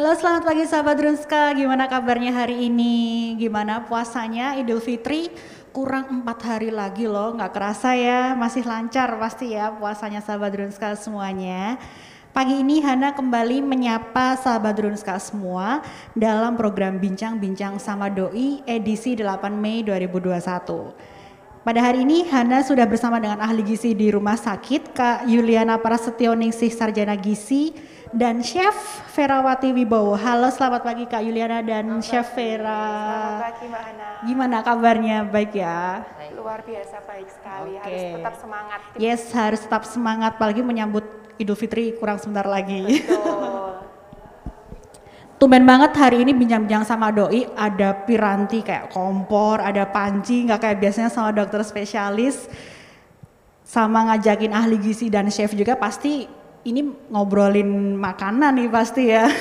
Halo selamat pagi sahabat Drunska, gimana kabarnya hari ini? Gimana puasanya Idul Fitri? Kurang empat hari lagi loh, nggak kerasa ya, masih lancar pasti ya puasanya sahabat Drunska semuanya. Pagi ini Hana kembali menyapa sahabat Drunska semua dalam program Bincang-Bincang sama Doi edisi 8 Mei 2021. Pada hari ini Hana sudah bersama dengan ahli gizi di rumah sakit Kak Yuliana Prasetyo Ningsih Sarjana Gizi dan Chef Ferawati Wibowo. Halo, selamat pagi Kak Yuliana dan selamat Chef Vera. Selamat pagi Mbak Hana. Gimana kabarnya? Baik ya? Luar biasa baik sekali. Okay. Harus tetap semangat. Yes, harus tetap semangat apalagi menyambut Idul Fitri kurang sebentar lagi. Betul. Tumben banget hari ini bincang-bincang sama doi ada piranti kayak kompor, ada panci, nggak kayak biasanya sama dokter spesialis, sama ngajakin ahli gizi dan chef juga pasti ini ngobrolin makanan nih pasti ya.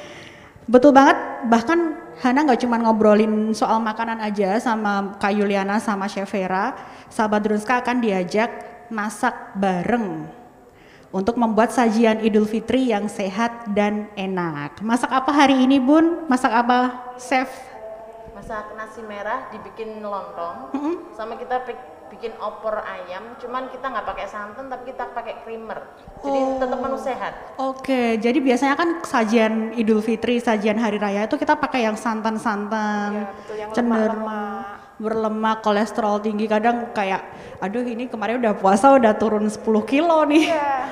Betul banget, bahkan Hana nggak cuma ngobrolin soal makanan aja sama Kak Yuliana sama Chef Vera, sahabat Drunska akan diajak masak bareng untuk membuat sajian Idul Fitri yang sehat dan enak. Masak apa hari ini Bun? Masak apa Chef? Masak nasi merah dibikin lontong, mm -hmm. sama kita bikin opor ayam, cuman kita nggak pakai santan tapi kita pakai creamer. Jadi oh. tetap menu sehat. Oke, okay. jadi biasanya kan sajian Idul Fitri, sajian hari raya itu kita pakai yang santan-santan, ya, cenderung berlemak, kolesterol tinggi. Kadang kayak, aduh ini kemarin udah puasa udah turun 10 kilo nih. Ya.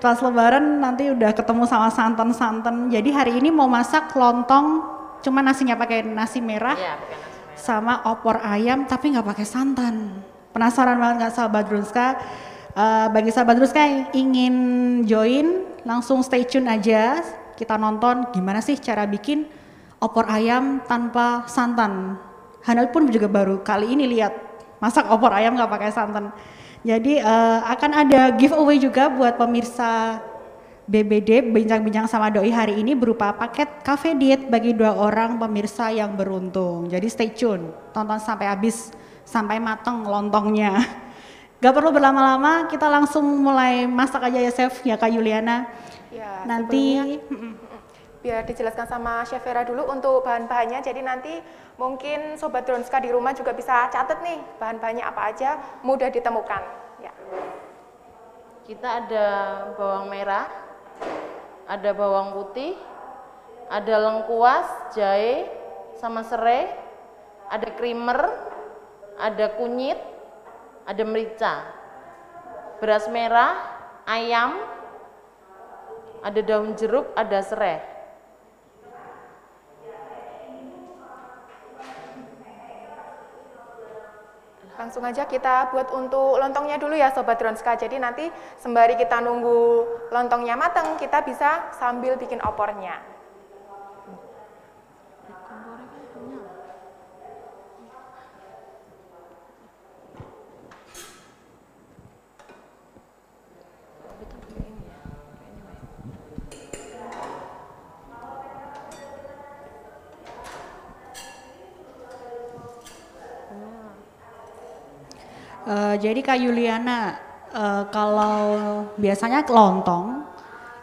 Pas lebaran nanti udah ketemu sama santan-santan. Jadi hari ini mau masak lontong, cuma nasinya pakai nasi merah. Pakai nasi merah. Sama opor ayam tapi nggak pakai santan. Penasaran banget nggak sahabat Drunska? Uh, bagi sahabat Drunska yang ingin join, langsung stay tune aja. Kita nonton gimana sih cara bikin opor ayam tanpa santan. Hanel pun juga baru kali ini lihat masak opor ayam nggak pakai santan. Jadi uh, akan ada giveaway juga buat pemirsa BBD bincang-bincang sama doi hari ini berupa paket cafe diet bagi dua orang pemirsa yang beruntung. Jadi stay tune, tonton sampai habis sampai mateng lontongnya. Gak perlu berlama-lama, kita langsung mulai masak aja ya Chef, ya Kak Yuliana. Ya, nanti biar dijelaskan sama Chef Vera dulu untuk bahan-bahannya. Jadi nanti mungkin Sobat Dronska di rumah juga bisa catat nih bahan-bahannya apa aja, mudah ditemukan. Ya. Kita ada bawang merah, ada bawang putih, ada lengkuas, jahe, sama serai, ada creamer, ada kunyit, ada merica, beras merah, ayam, ada daun jeruk, ada serai. Langsung aja kita buat untuk lontongnya dulu ya Sobat Dronska. Jadi nanti sembari kita nunggu lontongnya mateng, kita bisa sambil bikin opornya. Jadi Kak Yuliana, uh, kalau biasanya lontong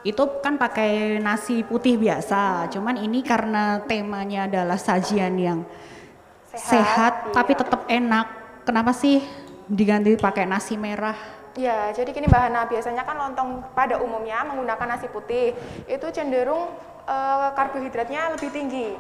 itu kan pakai nasi putih biasa, cuman ini karena temanya adalah sajian yang sehat, sehat iya. tapi tetap enak. Kenapa sih diganti pakai nasi merah? Ya, jadi gini Mbak Hana, biasanya kan lontong pada umumnya menggunakan nasi putih, itu cenderung uh, karbohidratnya lebih tinggi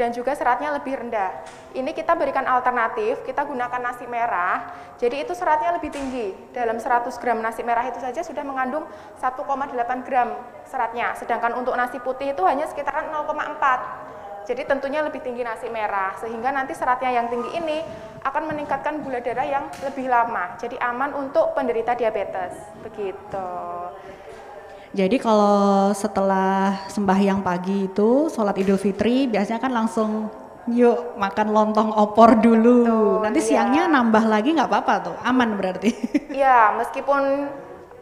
dan juga seratnya lebih rendah. Ini kita berikan alternatif, kita gunakan nasi merah, jadi itu seratnya lebih tinggi. Dalam 100 gram nasi merah itu saja sudah mengandung 1,8 gram seratnya, sedangkan untuk nasi putih itu hanya sekitar 0,4. Jadi tentunya lebih tinggi nasi merah, sehingga nanti seratnya yang tinggi ini akan meningkatkan gula darah yang lebih lama, jadi aman untuk penderita diabetes. Begitu. Jadi kalau setelah sembahyang pagi itu sholat Idul Fitri biasanya kan langsung yuk makan lontong opor dulu. Tuh, Nanti iya. siangnya nambah lagi nggak apa-apa tuh, aman berarti. Iya, meskipun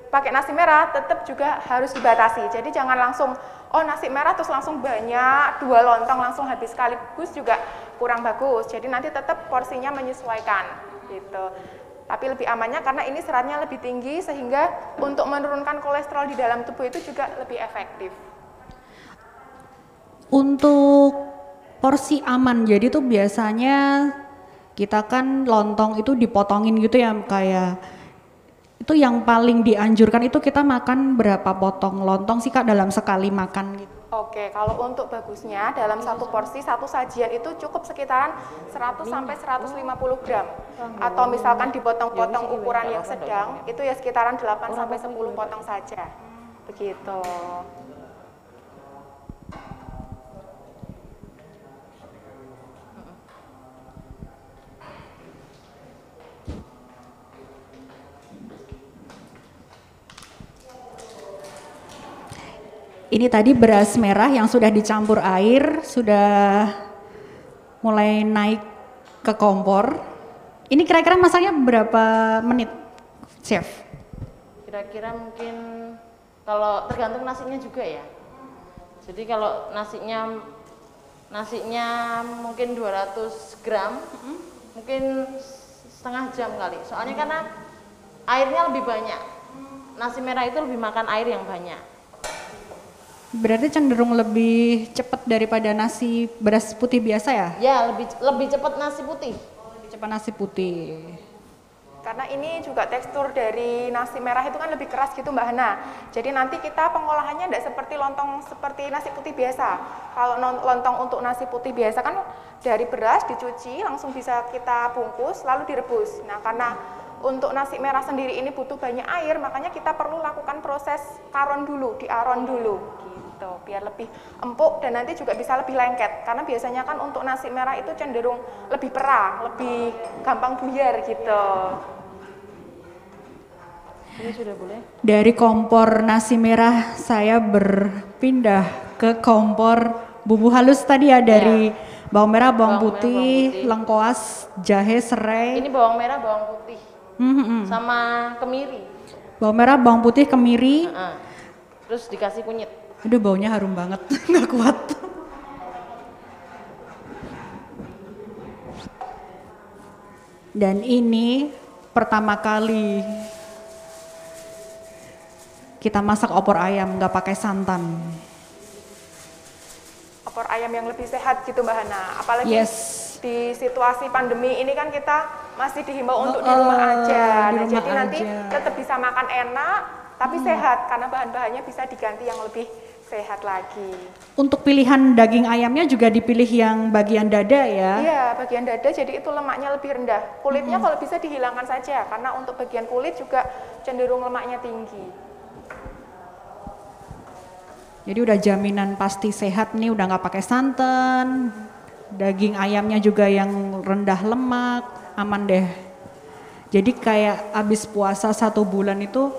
pakai nasi merah tetap juga harus dibatasi. Jadi jangan langsung oh nasi merah terus langsung banyak dua lontong langsung habis sekaligus juga kurang bagus. Jadi nanti tetap porsinya menyesuaikan gitu tapi lebih amannya karena ini seratnya lebih tinggi sehingga untuk menurunkan kolesterol di dalam tubuh itu juga lebih efektif. Untuk porsi aman, jadi tuh biasanya kita kan lontong itu dipotongin gitu ya kayak itu yang paling dianjurkan itu kita makan berapa potong lontong sih kak dalam sekali makan gitu? Oke, kalau untuk bagusnya dalam satu porsi satu sajian itu cukup sekitaran 100 sampai 150 gram. Atau misalkan dipotong-potong ukuran yang sedang itu ya sekitaran 8 sampai 10 potong saja. Begitu. Ini tadi beras merah yang sudah dicampur air, sudah mulai naik ke kompor. Ini kira-kira masaknya berapa menit, chef? Kira-kira mungkin kalau tergantung nasinya juga ya. Jadi kalau nasinya nasinya mungkin 200 gram, mungkin setengah jam kali. Soalnya karena airnya lebih banyak. Nasi merah itu lebih makan air yang banyak. Berarti cenderung lebih cepat daripada nasi beras putih biasa ya? Ya, lebih lebih cepat nasi putih. Lebih cepat nasi putih. Karena ini juga tekstur dari nasi merah itu kan lebih keras gitu Mbak Hana. Jadi nanti kita pengolahannya tidak seperti lontong seperti nasi putih biasa. Kalau lontong untuk nasi putih biasa kan dari beras dicuci langsung bisa kita bungkus lalu direbus. Nah karena untuk nasi merah sendiri ini butuh banyak air, makanya kita perlu lakukan proses karon dulu, diaron dulu gitu biar lebih empuk dan nanti juga bisa lebih lengket. Karena biasanya kan untuk nasi merah itu cenderung lebih perah lebih gampang buyar gitu. Ini sudah boleh? Dari kompor nasi merah saya berpindah ke kompor bumbu halus tadi ya dari ya. bawang merah bawang, bawang putih, merah, bawang putih. lengkoas jahe serai. Ini bawang merah bawang putih. Mm -hmm. sama kemiri. Bawang merah bawang putih kemiri. Uh -uh. terus dikasih kunyit Aduh baunya harum banget, nggak kuat. Dan ini pertama kali kita masak opor ayam nggak pakai santan. Opor ayam yang lebih sehat gitu Mbak Hana, apalagi yes. di situasi pandemi ini kan kita masih dihimbau oh, untuk di rumah oh, aja. Di nah, rumah jadi aja. nanti tetap bisa makan enak, tapi hmm. sehat karena bahan-bahannya bisa diganti yang lebih sehat lagi. Untuk pilihan daging ayamnya juga dipilih yang bagian dada ya? Iya, bagian dada jadi itu lemaknya lebih rendah. Kulitnya hmm. kalau bisa dihilangkan saja karena untuk bagian kulit juga cenderung lemaknya tinggi. Jadi udah jaminan pasti sehat nih, udah nggak pakai santan. Daging ayamnya juga yang rendah lemak, aman deh. Jadi kayak abis puasa satu bulan itu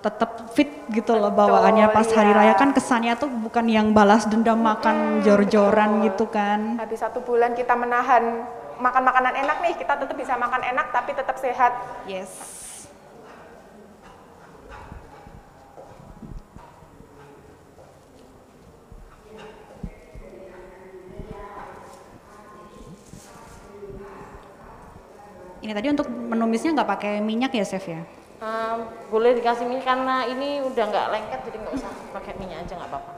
tetap fit gitu loh bawaannya pas iya. hari raya kan kesannya tuh bukan yang balas dendam makan jor-joran gitu kan. Habis satu bulan kita menahan makan makanan enak nih, kita tetap bisa makan enak tapi tetap sehat. Yes. Ini tadi untuk menumisnya nggak pakai minyak ya, Chef ya? Um, boleh dikasih minyak karena ini udah nggak lengket jadi nggak usah pakai minyak aja nggak apa-apa.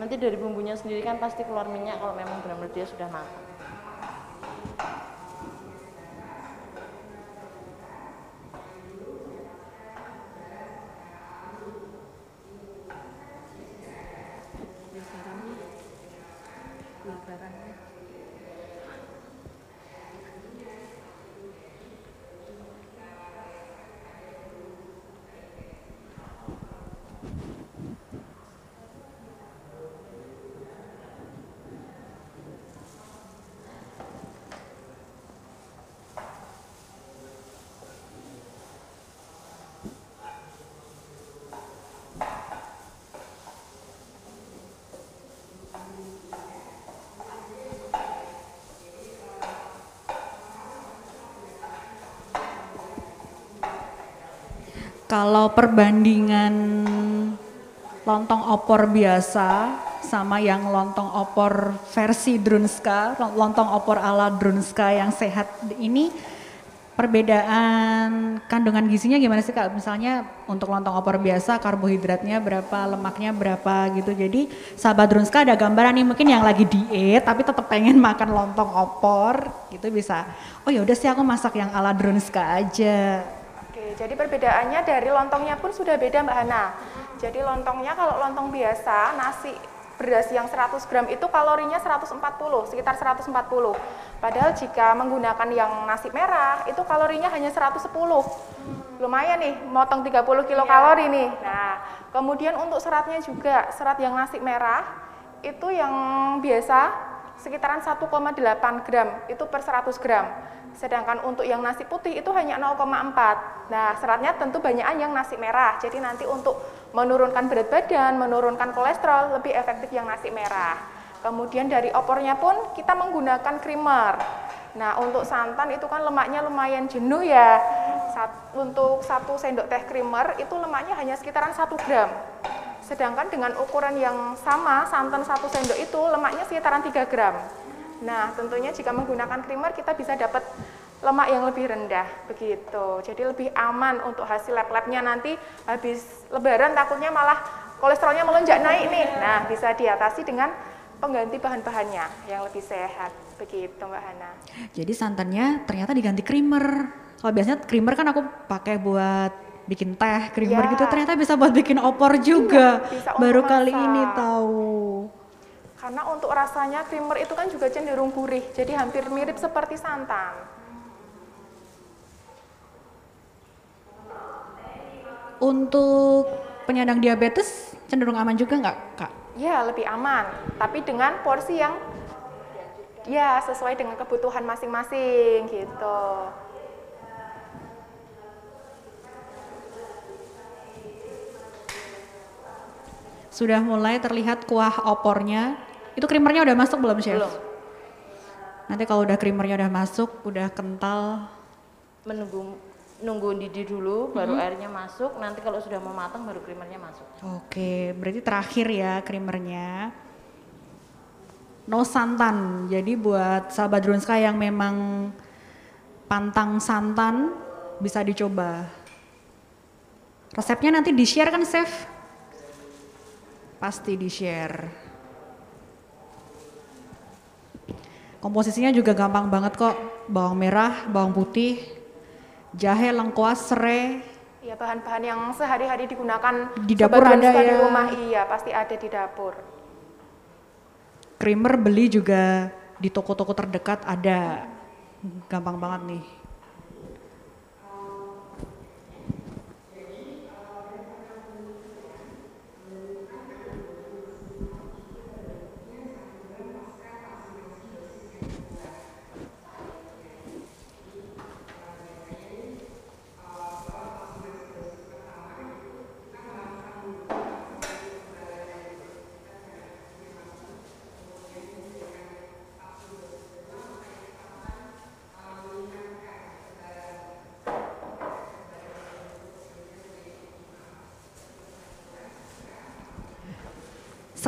Nanti dari bumbunya sendiri kan pasti keluar minyak kalau memang benar-benar dia sudah matang Kalau perbandingan lontong opor biasa sama yang lontong opor versi Drunska, lontong opor ala Drunska yang sehat ini perbedaan kandungan gizinya gimana sih kak? Misalnya untuk lontong opor biasa karbohidratnya berapa, lemaknya berapa gitu. Jadi sahabat Drunska ada gambaran nih mungkin yang lagi diet tapi tetap pengen makan lontong opor gitu bisa. Oh ya udah sih aku masak yang ala Drunska aja. Jadi perbedaannya dari lontongnya pun sudah beda Mbak Hana. Jadi lontongnya kalau lontong biasa nasi beras yang 100 gram itu kalorinya 140, sekitar 140. Padahal jika menggunakan yang nasi merah itu kalorinya hanya 110. Lumayan nih, motong 30 kilokalori nih. Nah, kemudian untuk seratnya juga, serat yang nasi merah itu yang biasa sekitaran 1,8 gram itu per 100 gram. Sedangkan untuk yang nasi putih itu hanya 0,4. Nah, seratnya tentu banyakan yang nasi merah. Jadi nanti untuk menurunkan berat badan, menurunkan kolesterol lebih efektif yang nasi merah. Kemudian dari opornya pun kita menggunakan creamer. Nah, untuk santan itu kan lemaknya lumayan jenuh ya. Sat, untuk satu sendok teh creamer itu lemaknya hanya sekitaran 1 gram. Sedangkan dengan ukuran yang sama, santan satu sendok itu lemaknya sekitaran 3 gram. Nah, tentunya jika menggunakan creamer kita bisa dapat lemak yang lebih rendah begitu. Jadi lebih aman untuk hasil lab-labnya nanti habis lebaran takutnya malah kolesterolnya melonjak naik nih. Nah, bisa diatasi dengan pengganti bahan-bahannya yang lebih sehat. Begitu Mbak Hana. Jadi santannya ternyata diganti creamer. Kalau biasanya creamer kan aku pakai buat bikin teh, creamer ya. gitu ternyata bisa buat bikin opor juga. Iya, Baru kali ini tahu. Karena untuk rasanya creamer itu kan juga cenderung gurih, jadi hampir mirip seperti santan. Untuk penyandang diabetes cenderung aman juga nggak, Kak? Ya, lebih aman, tapi dengan porsi yang ya sesuai dengan kebutuhan masing-masing gitu. Sudah mulai terlihat kuah opornya itu creamernya udah masuk belum chef? Belum. Nanti kalau udah creamernya udah masuk, udah kental. Menunggu nunggu didih dulu, baru hmm. airnya masuk. Nanti kalau sudah mau matang, baru creamernya masuk. Oke, berarti terakhir ya creamernya. No santan. Jadi buat sahabat Drunska yang memang pantang santan bisa dicoba. Resepnya nanti di share kan, chef? Pasti di Komposisinya juga gampang banget kok. Bawang merah, bawang putih, jahe, lengkuas, serai. Iya bahan-bahan yang sehari-hari digunakan di dapur ada ya. di rumah iya pasti ada di dapur. Creamer beli juga di toko-toko terdekat ada. Gampang banget nih.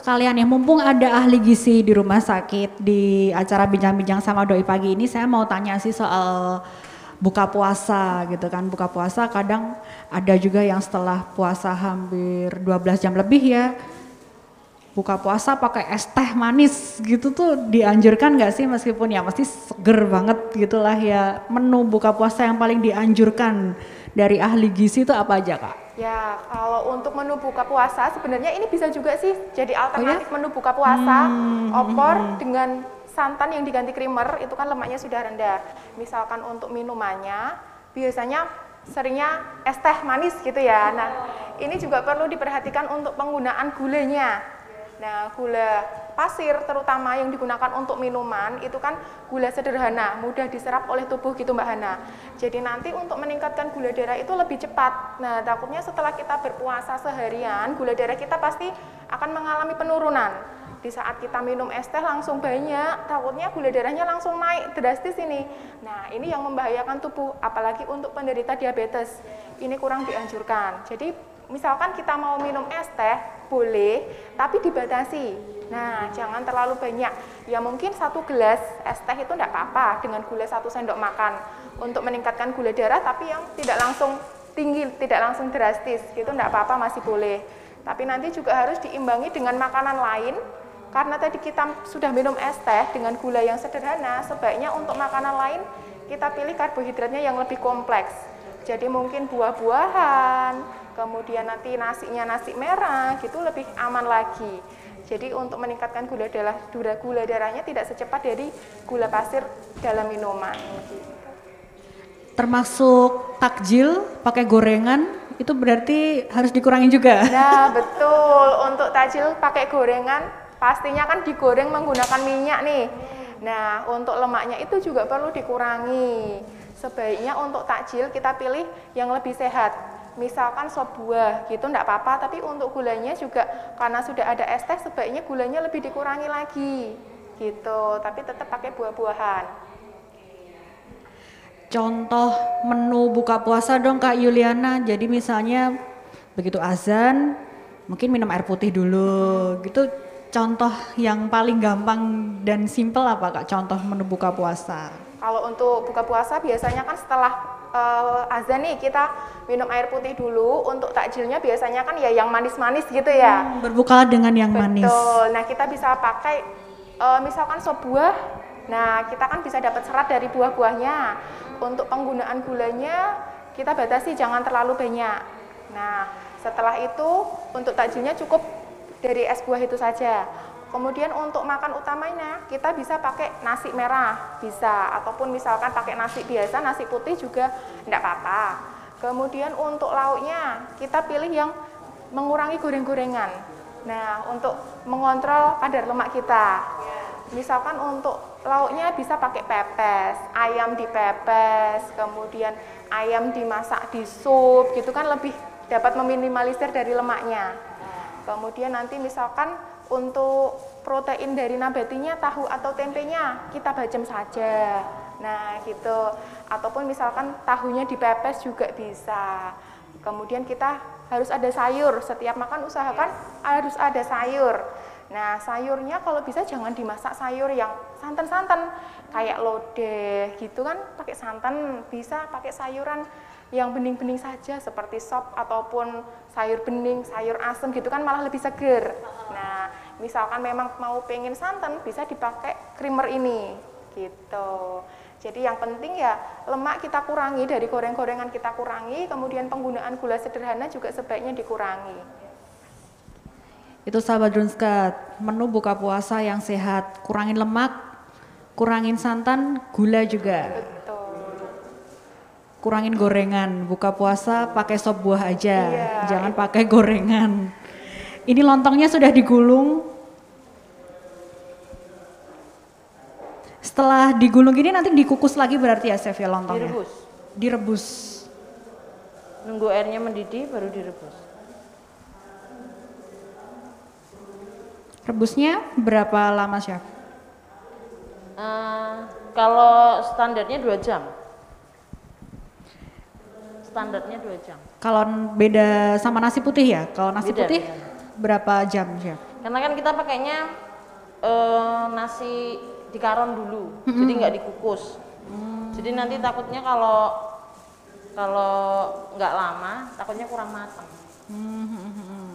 Sekalian ya mumpung ada ahli gizi di rumah sakit di acara bincang-bincang sama doi pagi ini saya mau tanya sih soal buka puasa gitu kan buka puasa kadang ada juga yang setelah puasa hampir 12 jam lebih ya buka puasa pakai es teh manis gitu tuh dianjurkan nggak sih meskipun ya pasti seger banget gitulah ya menu buka puasa yang paling dianjurkan dari ahli gizi itu apa aja kak? Ya, kalau untuk menu buka puasa sebenarnya ini bisa juga sih jadi alternatif oh, ya? menu buka puasa, hmm, opor hmm, hmm. dengan santan yang diganti creamer itu kan lemaknya sudah rendah. Misalkan untuk minumannya biasanya seringnya es teh manis gitu ya. Nah, ini juga perlu diperhatikan untuk penggunaan gulanya. Nah, gula pasir terutama yang digunakan untuk minuman itu kan gula sederhana, mudah diserap oleh tubuh gitu Mbak Hana. Jadi nanti untuk meningkatkan gula darah itu lebih cepat. Nah, takutnya setelah kita berpuasa seharian, gula darah kita pasti akan mengalami penurunan. Di saat kita minum es teh langsung banyak, takutnya gula darahnya langsung naik drastis ini. Nah, ini yang membahayakan tubuh, apalagi untuk penderita diabetes. Ini kurang dianjurkan. Jadi misalkan kita mau minum es teh boleh tapi dibatasi nah jangan terlalu banyak ya mungkin satu gelas es teh itu tidak apa-apa dengan gula satu sendok makan untuk meningkatkan gula darah tapi yang tidak langsung tinggi, tidak langsung drastis gitu enggak apa-apa masih boleh. Tapi nanti juga harus diimbangi dengan makanan lain karena tadi kita sudah minum es teh dengan gula yang sederhana, sebaiknya untuk makanan lain kita pilih karbohidratnya yang lebih kompleks. Jadi mungkin buah-buahan, kemudian nanti nasinya nasi merah gitu lebih aman lagi. Jadi untuk meningkatkan gula darah, gula darahnya tidak secepat dari gula pasir dalam minuman. Termasuk takjil pakai gorengan itu berarti harus dikurangi juga. Nah betul untuk takjil pakai gorengan pastinya kan digoreng menggunakan minyak nih. Nah untuk lemaknya itu juga perlu dikurangi. Sebaiknya untuk takjil kita pilih yang lebih sehat misalkan sop buah gitu enggak apa-apa. Tapi untuk gulanya juga karena sudah ada es teh sebaiknya gulanya lebih dikurangi lagi gitu. Tapi tetap pakai buah-buahan. Contoh menu buka puasa dong Kak Yuliana. Jadi misalnya begitu azan mungkin minum air putih dulu. Gitu contoh yang paling gampang dan simple apa Kak? Contoh menu buka puasa. Kalau untuk buka puasa biasanya kan setelah uh, azan nih kita minum air putih dulu untuk takjilnya biasanya kan ya yang manis-manis gitu ya. Hmm, berbuka dengan yang Betul. manis. Betul. Nah, kita bisa pakai uh, misalkan sop buah. Nah, kita kan bisa dapat serat dari buah-buahnya. Untuk penggunaan gulanya kita batasi jangan terlalu banyak. Nah, setelah itu untuk takjilnya cukup dari es buah itu saja. Kemudian untuk makan utamanya kita bisa pakai nasi merah, bisa ataupun misalkan pakai nasi biasa, nasi putih juga tidak apa-apa. Kemudian untuk lauknya kita pilih yang mengurangi goreng-gorengan. Nah, untuk mengontrol kadar lemak kita. Misalkan untuk lauknya bisa pakai pepes, ayam dipepes, kemudian ayam dimasak di sup, gitu kan lebih dapat meminimalisir dari lemaknya. Kemudian nanti misalkan untuk protein dari nabatinya tahu atau tempenya kita bacem saja. Nah gitu. Ataupun misalkan tahunya dipepes juga bisa. Kemudian kita harus ada sayur. Setiap makan usahakan harus ada sayur. Nah sayurnya kalau bisa jangan dimasak sayur yang santan-santan kayak lodeh gitu kan? Pakai santan bisa pakai sayuran yang bening-bening saja seperti sop ataupun sayur bening, sayur asem gitu kan malah lebih seger. Nah, misalkan memang mau pengen santan bisa dipakai creamer ini gitu. Jadi yang penting ya lemak kita kurangi dari goreng-gorengan kita kurangi, kemudian penggunaan gula sederhana juga sebaiknya dikurangi. Itu sahabat Drunskat, menu buka puasa yang sehat, kurangin lemak, kurangin santan, gula juga. Betul. Kurangin gorengan, buka puasa pakai sop buah aja, iya, jangan pakai gorengan. Ini lontongnya sudah digulung. Setelah digulung ini nanti dikukus lagi berarti ya chef ya lontongnya? Direbus. Direbus. Nunggu airnya mendidih baru direbus. Rebusnya berapa lama chef? Uh, kalau standarnya dua jam. Standarnya dua jam. Kalau beda sama nasi putih ya? Kalau nasi Beda, putih berapa jam chef? Karena kan kita pakainya uh, nasi di karon dulu, mm -hmm. jadi nggak dikukus. Mm. Jadi nanti takutnya kalau kalau nggak lama, takutnya kurang matang. Mm -hmm.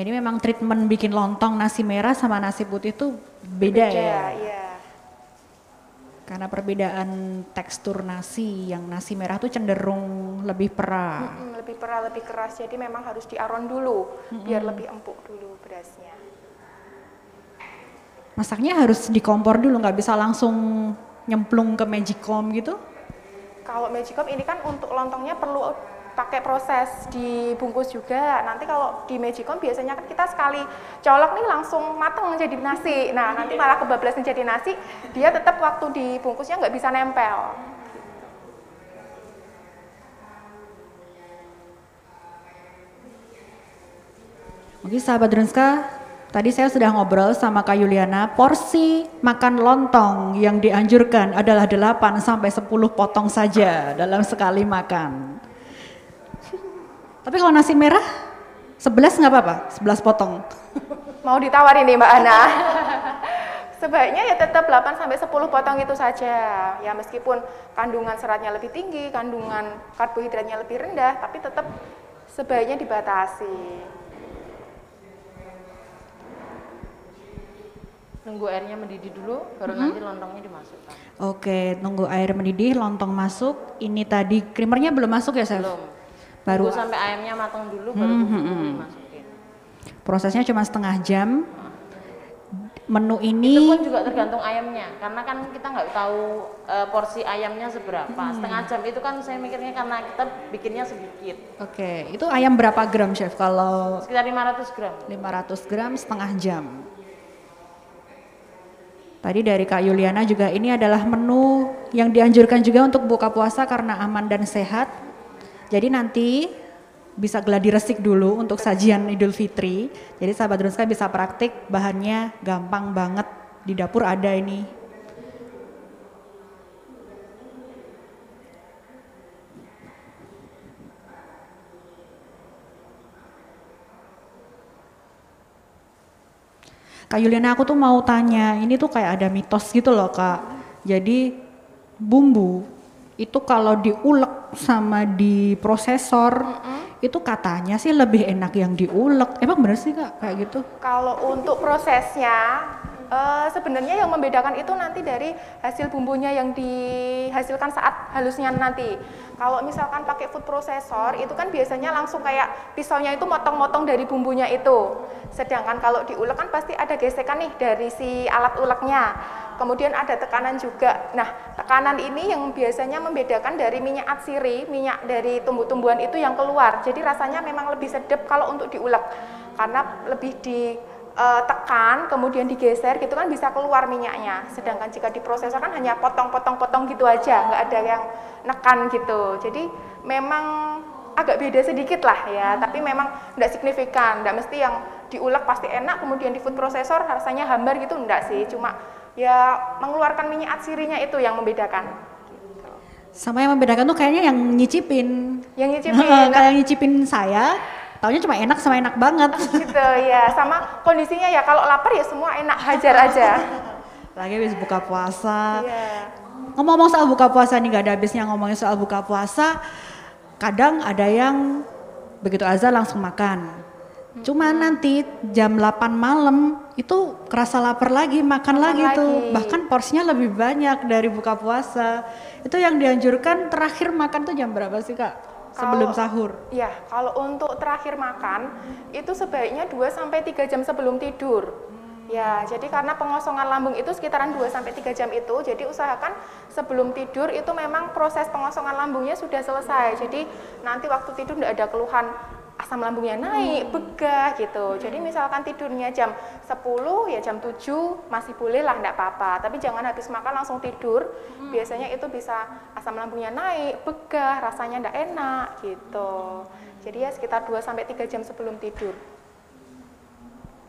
Jadi memang treatment bikin lontong nasi merah sama nasi putih itu beda, beda ya? Iya. Karena perbedaan tekstur nasi, yang nasi merah tuh cenderung lebih perah. Mm -mm, lebih perah, lebih keras. Jadi memang harus diaron dulu, mm -mm. biar lebih empuk dulu berasnya. Masaknya harus di kompor dulu, nggak bisa langsung nyemplung ke magicom gitu? Kalau magicom ini kan untuk lontongnya perlu pakai proses dibungkus juga. Nanti kalau di Magicom biasanya kan kita sekali colok nih langsung matang menjadi nasi. Nah nanti malah kebablas menjadi nasi, dia tetap waktu dibungkusnya nggak bisa nempel. Oke sahabat Drunska, tadi saya sudah ngobrol sama Kak Yuliana, porsi makan lontong yang dianjurkan adalah 8 sampai 10 potong saja dalam sekali makan. Tapi kalau nasi merah, 11 nggak apa-apa, 11 potong. Mau ditawarin nih Mbak Ana. sebaiknya ya tetap 8 sampai 10 potong itu saja. Ya meskipun kandungan seratnya lebih tinggi, kandungan karbohidratnya lebih rendah, tapi tetap sebaiknya dibatasi. Tunggu airnya mendidih dulu, baru hmm. nanti lontongnya dimasukkan. Oke, tunggu air mendidih, lontong masuk. Ini tadi krimernya belum masuk ya, Chef? Belum. Baru tunggu sampai ayamnya matang dulu, baru hmm, hmm, hmm. dimasukin. Prosesnya cuma setengah jam menu ini itu pun juga tergantung ayamnya karena kan kita nggak tahu uh, porsi ayamnya seberapa hmm. setengah jam itu kan saya mikirnya karena kita bikinnya sedikit oke itu ayam berapa gram chef kalau sekitar 500 gram 500 gram setengah jam Tadi dari Kak Yuliana juga ini adalah menu yang dianjurkan juga untuk buka puasa karena aman dan sehat. Jadi nanti bisa gladi resik dulu untuk sajian Idul Fitri. Jadi sahabat Drunska bisa praktik, bahannya gampang banget. Di dapur ada ini. Kak Yuliana aku tuh mau tanya, ini tuh kayak ada mitos gitu loh kak. Jadi bumbu itu kalau diulek sama di prosesor mm -hmm itu katanya sih lebih enak yang diulek. Emang bener sih kak kayak gitu? Kalau untuk prosesnya uh, sebenarnya yang membedakan itu nanti dari hasil bumbunya yang dihasilkan saat halusnya nanti. Kalau misalkan pakai food processor itu kan biasanya langsung kayak pisaunya itu motong-motong dari bumbunya itu. Sedangkan kalau diulek kan pasti ada gesekan nih dari si alat uleknya kemudian ada tekanan juga. Nah, tekanan ini yang biasanya membedakan dari minyak atsiri, minyak dari tumbuh-tumbuhan itu yang keluar. Jadi rasanya memang lebih sedap kalau untuk diulek karena lebih ditekan, kemudian digeser gitu kan bisa keluar minyaknya. Sedangkan jika diprosesor kan hanya potong-potong-potong gitu aja, nggak ada yang nekan gitu. Jadi memang agak beda sedikit lah ya, tapi memang tidak signifikan, tidak mesti yang diulek pasti enak, kemudian di food processor rasanya hambar gitu, enggak sih, cuma ya mengeluarkan minyak atsirinya itu yang membedakan. Sama yang membedakan tuh kayaknya yang nyicipin. Yang nyicipin. Nah. Kayak nyicipin saya, taunya cuma enak sama enak banget. Gitu ya, sama kondisinya ya kalau lapar ya semua enak hajar aja. Lagi habis buka puasa. Iya. Ngomong-ngomong soal buka puasa nih gak ada habisnya ngomongin soal buka puasa. Kadang ada yang begitu azan langsung makan Cuma nanti jam 8 malam itu kerasa lapar lagi, makan, lagi, lagi tuh. Bahkan porsinya lebih banyak dari buka puasa. Itu yang dianjurkan terakhir makan tuh jam berapa sih kak? Sebelum sahur? Iya, kalau untuk terakhir makan itu sebaiknya 2 sampai 3 jam sebelum tidur. Ya, jadi karena pengosongan lambung itu sekitaran 2 sampai 3 jam itu, jadi usahakan sebelum tidur itu memang proses pengosongan lambungnya sudah selesai. Jadi nanti waktu tidur tidak ada keluhan asam lambungnya naik, begah gitu. Jadi misalkan tidurnya jam 10 ya jam 7 masih boleh lah enggak apa-apa. Tapi jangan habis makan langsung tidur. Hmm. Biasanya itu bisa asam lambungnya naik, begah, rasanya enggak enak gitu. Jadi ya sekitar 2 sampai 3 jam sebelum tidur.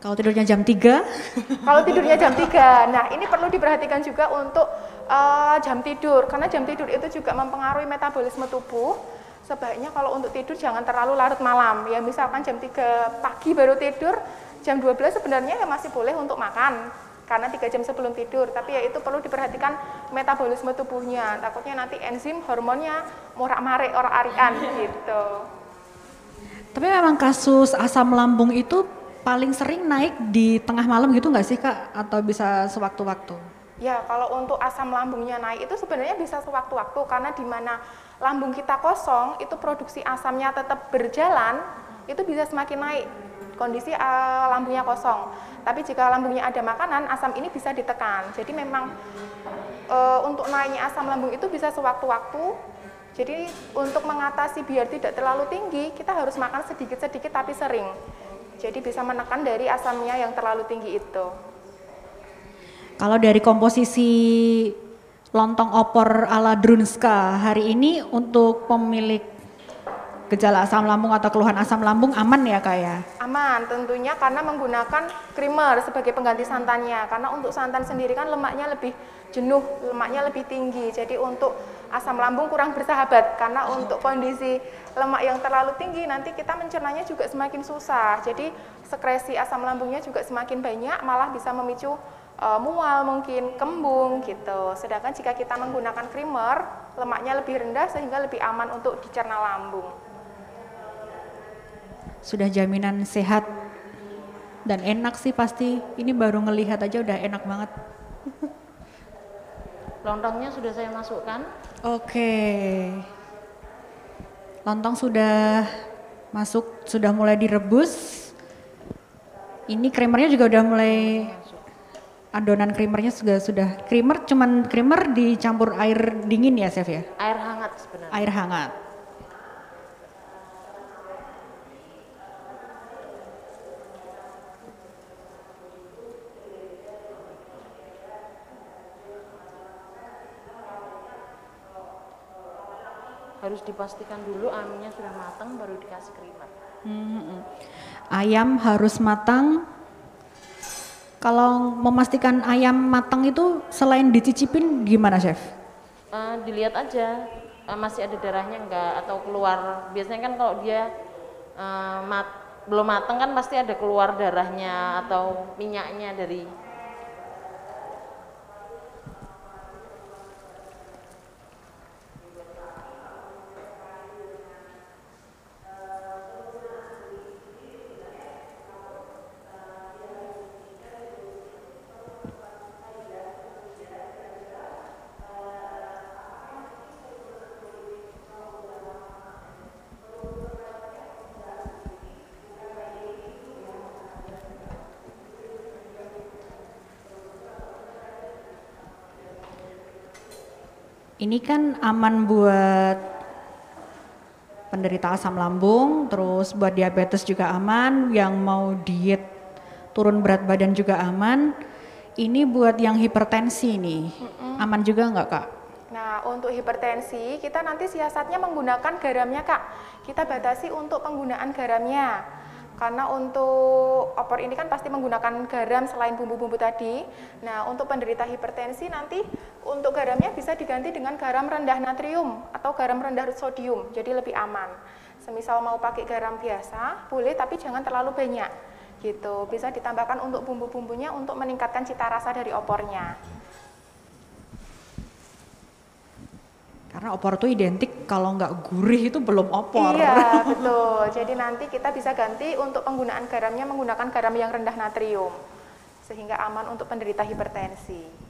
Kalau tidurnya jam 3? Kalau tidurnya jam 3. Nah, ini perlu diperhatikan juga untuk uh, jam tidur karena jam tidur itu juga mempengaruhi metabolisme tubuh sebaiknya kalau untuk tidur jangan terlalu larut malam. Ya misalkan jam 3 pagi baru tidur jam 12 sebenarnya ya masih boleh untuk makan karena tiga jam sebelum tidur. Tapi ya itu perlu diperhatikan metabolisme tubuhnya. Takutnya nanti enzim hormonnya morak marik orang arian gitu. Tapi memang kasus asam lambung itu paling sering naik di tengah malam gitu nggak sih kak? Atau bisa sewaktu-waktu ya kalau untuk asam lambungnya naik itu sebenarnya bisa sewaktu-waktu karena di mana lambung kita kosong, itu produksi asamnya tetap berjalan, itu bisa semakin naik kondisi uh, lambungnya kosong. Tapi jika lambungnya ada makanan, asam ini bisa ditekan. Jadi memang uh, untuk naiknya asam lambung itu bisa sewaktu-waktu. Jadi untuk mengatasi biar tidak terlalu tinggi, kita harus makan sedikit-sedikit tapi sering. Jadi bisa menekan dari asamnya yang terlalu tinggi itu. Kalau dari komposisi lontong opor ala Drunska hari ini untuk pemilik gejala asam lambung atau keluhan asam lambung aman ya kak ya? Aman tentunya karena menggunakan creamer sebagai pengganti santannya. Karena untuk santan sendiri kan lemaknya lebih jenuh, lemaknya lebih tinggi. Jadi untuk asam lambung kurang bersahabat. Karena untuk kondisi lemak yang terlalu tinggi nanti kita mencernanya juga semakin susah. Jadi sekresi asam lambungnya juga semakin banyak malah bisa memicu uh, mual mungkin, kembung gitu. Sedangkan jika kita menggunakan creamer, lemaknya lebih rendah sehingga lebih aman untuk dicerna lambung. Sudah jaminan sehat dan enak sih pasti. Ini baru ngelihat aja udah enak banget. Lontongnya sudah saya masukkan. Oke. Lontong sudah masuk, sudah mulai direbus. Ini creamernya juga udah mulai adonan creamernya sudah sudah creamer cuman creamer dicampur air dingin ya chef ya? Air hangat sebenarnya. Air hangat. harus dipastikan dulu ayamnya sudah matang baru dikasih creamer. Hmm. Ayam harus matang. Kalau memastikan ayam matang itu selain dicicipin gimana chef? Uh, dilihat aja uh, masih ada darahnya enggak atau keluar. Biasanya kan kalau dia uh, mat, belum matang kan pasti ada keluar darahnya atau minyaknya dari Ini kan aman buat penderita asam lambung, terus buat diabetes juga aman, yang mau diet turun berat badan juga aman. Ini buat yang hipertensi nih, aman juga nggak kak? Nah untuk hipertensi kita nanti siasatnya menggunakan garamnya kak. Kita batasi untuk penggunaan garamnya karena untuk opor ini kan pasti menggunakan garam selain bumbu-bumbu tadi. Nah, untuk penderita hipertensi nanti untuk garamnya bisa diganti dengan garam rendah natrium atau garam rendah sodium, jadi lebih aman. Semisal mau pakai garam biasa, boleh tapi jangan terlalu banyak. Gitu. Bisa ditambahkan untuk bumbu-bumbunya untuk meningkatkan cita rasa dari opornya. Karena opor itu identik kalau nggak gurih itu belum opor. Iya, betul. Jadi nanti kita bisa ganti untuk penggunaan garamnya menggunakan garam yang rendah natrium. Sehingga aman untuk penderita hipertensi.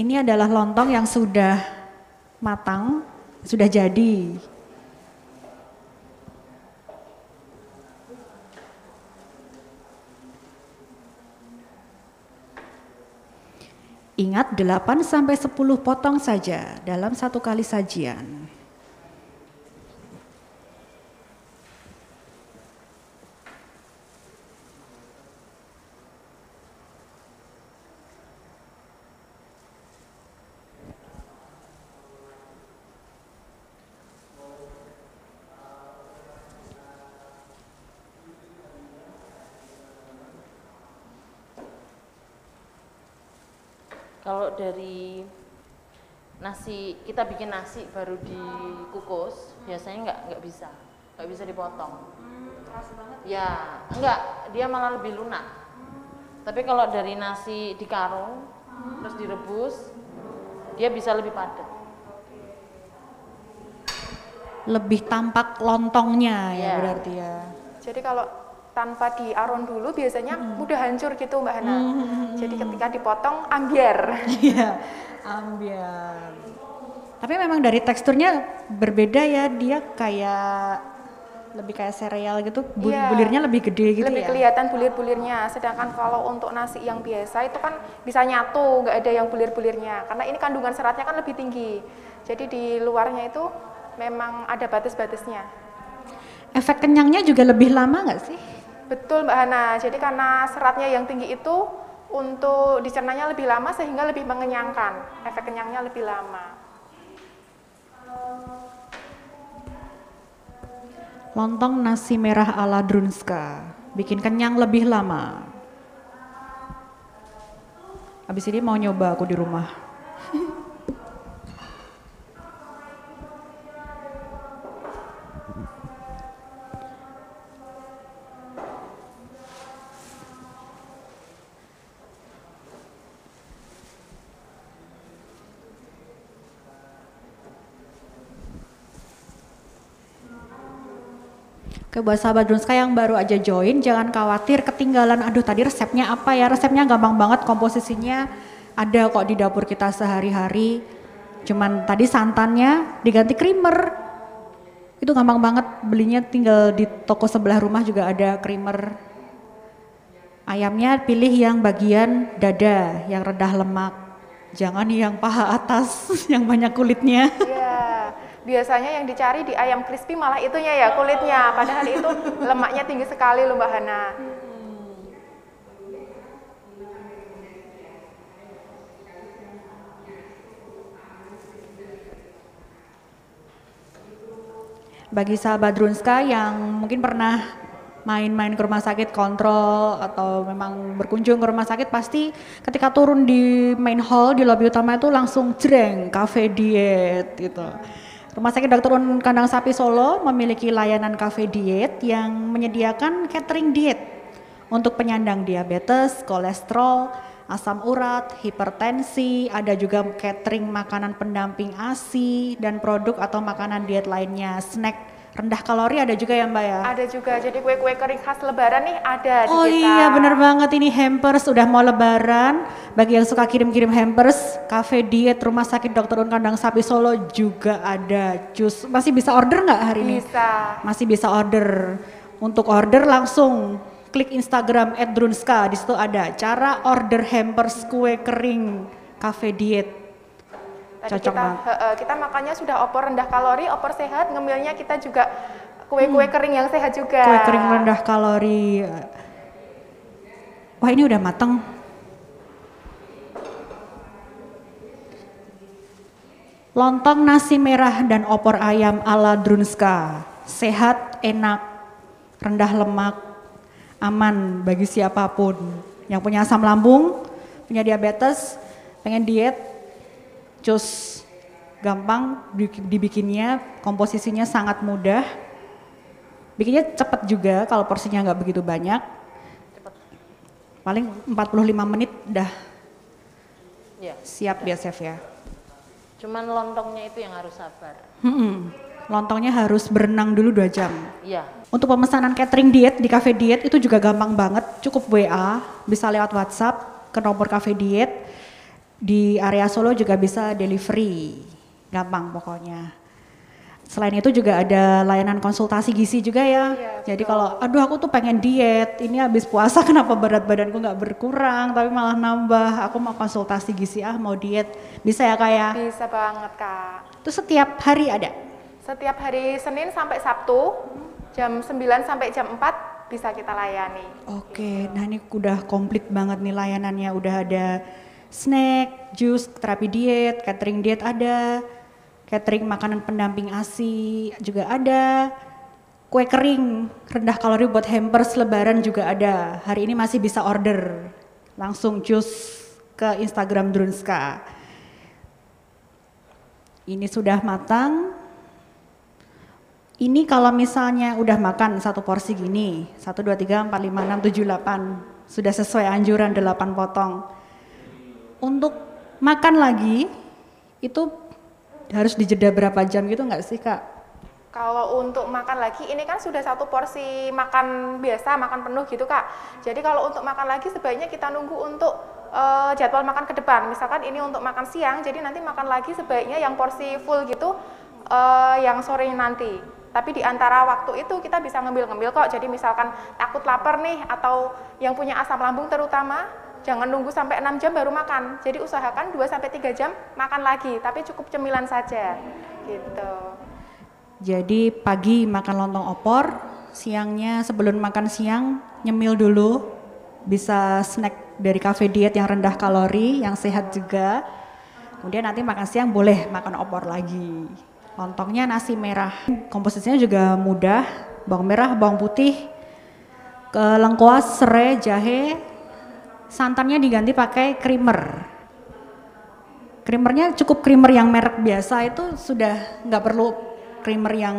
Ini adalah lontong yang sudah matang, sudah jadi. Ingat 8 sampai 10 potong saja dalam satu kali sajian. Kalau dari nasi kita bikin nasi baru dikukus biasanya nggak nggak bisa. Nggak bisa dipotong. Hmm, banget. Ya enggak dia malah lebih lunak. Hmm. tapi kalau dari nasi di karung hmm. terus direbus dia bisa lebih padat. Lebih tampak lontongnya ya, ya berarti ya. Jadi kalau tanpa diaron dulu biasanya hmm. mudah hancur gitu Mbak Hana. Hmm. Jadi ketika dipotong ambiar. Iya, ambiar. Tapi memang dari teksturnya berbeda ya, dia kayak lebih kayak sereal gitu, bul yeah. bulirnya lebih gede gitu lebih ya. kelihatan bulir-bulirnya. Sedangkan kalau untuk nasi yang biasa itu kan bisa nyatu, nggak ada yang bulir-bulirnya. Karena ini kandungan seratnya kan lebih tinggi. Jadi di luarnya itu memang ada batas-batasnya. Efek kenyangnya juga lebih lama nggak sih? Betul Mbak Hana, jadi karena seratnya yang tinggi itu untuk dicernanya lebih lama sehingga lebih mengenyangkan, efek kenyangnya lebih lama. Lontong nasi merah ala Drunska, bikin kenyang lebih lama. Abis ini mau nyoba aku di rumah. Oke buat sahabat Drunska yang baru aja join, jangan khawatir ketinggalan, aduh tadi resepnya apa ya, resepnya gampang banget, komposisinya ada kok di dapur kita sehari-hari. Cuman tadi santannya diganti creamer, itu gampang banget, belinya tinggal di toko sebelah rumah juga ada creamer. Ayamnya pilih yang bagian dada, yang rendah lemak, jangan yang paha atas, yang banyak kulitnya. Biasanya yang dicari di ayam crispy malah itunya ya kulitnya padahal itu lemaknya tinggi sekali loh Mbak Hana bagi sahabat Drunska yang mungkin pernah main-main ke rumah sakit kontrol atau memang berkunjung ke rumah sakit pasti ketika turun di main hall di lobby utama itu langsung jreng cafe diet gitu. Rumah Sakit Dr. Un Kandang Sapi Solo memiliki layanan cafe diet yang menyediakan catering diet untuk penyandang diabetes, kolesterol, asam urat, hipertensi, ada juga catering makanan pendamping ASI dan produk atau makanan diet lainnya, snack rendah kalori ada juga ya Mbak ya? Ada juga, jadi kue-kue kering khas lebaran nih ada oh, di kita. iya bener banget ini hampers udah mau lebaran, bagi yang suka kirim-kirim hampers, cafe diet rumah sakit Dr. Un Kandang Sapi Solo juga ada jus, masih bisa order nggak hari ini? Bisa. Masih bisa order, untuk order langsung klik Instagram @drunska di situ ada cara order hampers kue kering cafe diet Tadi Cocok kita, banget. Uh, kita makannya sudah opor rendah kalori, opor sehat, ngemilnya kita juga kue-kue hmm. kering yang sehat juga. Kue kering rendah kalori. Wah ini udah mateng. Lontong nasi merah dan opor ayam ala Drunska. Sehat, enak, rendah lemak, aman bagi siapa pun. Yang punya asam lambung, punya diabetes, pengen diet, cus gampang dibikinnya, komposisinya sangat mudah. Bikinnya cepat juga kalau porsinya nggak begitu banyak. Cepet. Paling 45 menit udah ya, siap biar chef ya. Cuman lontongnya itu yang harus sabar. Hmm, lontongnya harus berenang dulu dua jam. Iya. Untuk pemesanan catering diet di cafe diet itu juga gampang banget, cukup WA, bisa lewat WhatsApp ke nomor cafe diet di area Solo juga bisa delivery, gampang pokoknya. Selain itu juga ada layanan konsultasi gizi juga ya. Iya, Jadi kalau aduh aku tuh pengen diet, ini habis puasa kenapa berat badanku nggak berkurang tapi malah nambah. Aku mau konsultasi gizi ah mau diet. Bisa ya kak ya? Bisa banget kak. Itu setiap hari ada? Setiap hari Senin sampai Sabtu jam 9 sampai jam 4 bisa kita layani. Oke, nah ini udah komplit banget nih layanannya. Udah ada snack, jus, terapi diet, catering diet ada, catering makanan pendamping ASI juga ada, kue kering rendah kalori buat hampers lebaran juga ada. Hari ini masih bisa order langsung jus ke Instagram Drunska. Ini sudah matang. Ini kalau misalnya udah makan satu porsi gini, 1, 2, 3, 4, 5, 6, 7, 8, sudah sesuai anjuran 8 potong untuk makan lagi itu harus dijeda berapa jam gitu nggak sih kak? Kalau untuk makan lagi, ini kan sudah satu porsi makan biasa, makan penuh gitu kak. Jadi kalau untuk makan lagi sebaiknya kita nunggu untuk uh, jadwal makan ke depan. Misalkan ini untuk makan siang, jadi nanti makan lagi sebaiknya yang porsi full gitu, uh, yang sore nanti. Tapi di antara waktu itu kita bisa ngembil-ngembil kok. Jadi misalkan takut lapar nih, atau yang punya asam lambung terutama, jangan nunggu sampai 6 jam baru makan. Jadi usahakan 2 sampai 3 jam makan lagi, tapi cukup cemilan saja. Gitu. Jadi pagi makan lontong opor, siangnya sebelum makan siang nyemil dulu, bisa snack dari cafe diet yang rendah kalori, yang sehat juga. Kemudian nanti makan siang boleh makan opor lagi. Lontongnya nasi merah, komposisinya juga mudah, bawang merah, bawang putih, ke lengkuas, serai, jahe, santannya diganti pakai creamer. Creamernya cukup creamer yang merek biasa itu sudah nggak perlu creamer yang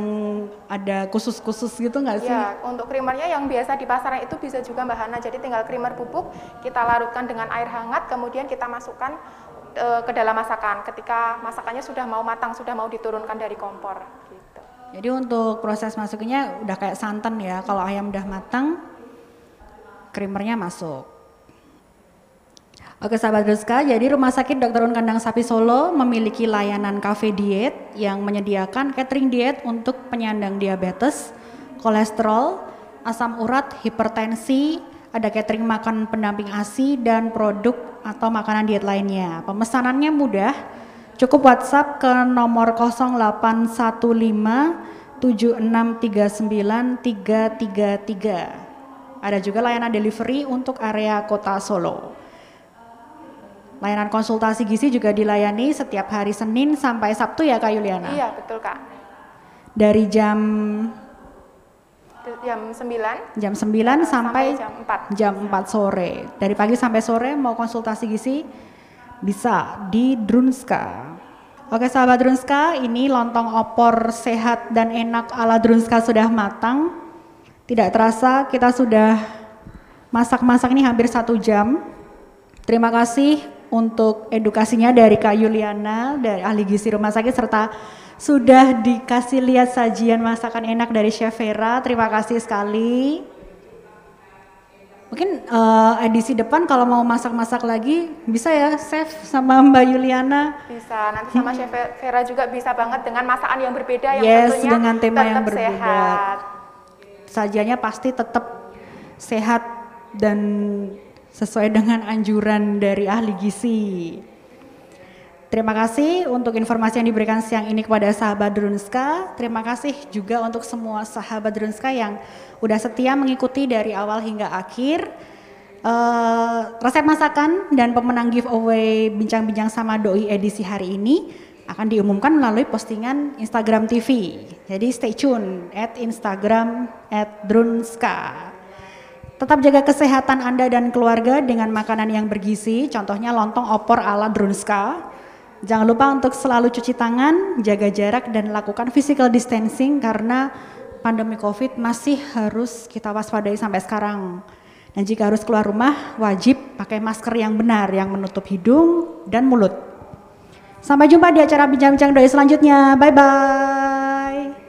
ada khusus-khusus gitu nggak sih? Ya, untuk creamernya yang biasa di pasaran itu bisa juga Mbak Hana. Jadi tinggal creamer bubuk kita larutkan dengan air hangat, kemudian kita masukkan e, ke dalam masakan. Ketika masakannya sudah mau matang, sudah mau diturunkan dari kompor. Gitu. Jadi untuk proses masuknya udah kayak santan ya. Kalau ayam udah matang, creamernya masuk. Oke sahabat Ruska, jadi Rumah Sakit Dr. Un Kandang Sapi Solo memiliki layanan cafe diet yang menyediakan catering diet untuk penyandang diabetes, kolesterol, asam urat, hipertensi, ada catering makan pendamping ASI dan produk atau makanan diet lainnya. Pemesanannya mudah, cukup WhatsApp ke nomor 0815 7639 333. Ada juga layanan delivery untuk area kota Solo. Layanan konsultasi gizi juga dilayani setiap hari Senin sampai Sabtu ya Kak Yuliana? Iya, betul Kak. Dari jam jam 9 jam 9 sampai, sampai jam 4. Jam 4 sore. Dari pagi sampai sore mau konsultasi gizi bisa di Drunska. Oke sahabat Drunska, ini lontong opor sehat dan enak ala Drunska sudah matang. Tidak terasa kita sudah masak-masak ini hampir satu jam. Terima kasih untuk edukasinya dari Kak Yuliana dari ahli gizi rumah sakit serta sudah dikasih lihat sajian masakan enak dari Chef Vera. Terima kasih sekali. Mungkin uh, edisi depan kalau mau masak-masak lagi bisa ya Chef sama Mbak Yuliana. Bisa, nanti sama Chef Vera juga bisa banget dengan masakan yang berbeda yang yes, tentunya dengan tema yang berbeda. Sehat. Sajiannya pasti tetap sehat dan sesuai dengan anjuran dari ahli gizi. Terima kasih untuk informasi yang diberikan siang ini kepada sahabat Drunska. Terima kasih juga untuk semua sahabat Drunska yang udah setia mengikuti dari awal hingga akhir. Uh, resep masakan dan pemenang giveaway bincang-bincang sama doi edisi hari ini akan diumumkan melalui postingan Instagram TV. Jadi stay tune at Instagram at Drunska. Tetap jaga kesehatan Anda dan keluarga dengan makanan yang bergizi, contohnya lontong opor ala Drunska. Jangan lupa untuk selalu cuci tangan, jaga jarak dan lakukan physical distancing karena pandemi Covid masih harus kita waspadai sampai sekarang. Dan jika harus keluar rumah, wajib pakai masker yang benar yang menutup hidung dan mulut. Sampai jumpa di acara bincang-bincang doi selanjutnya. Bye bye.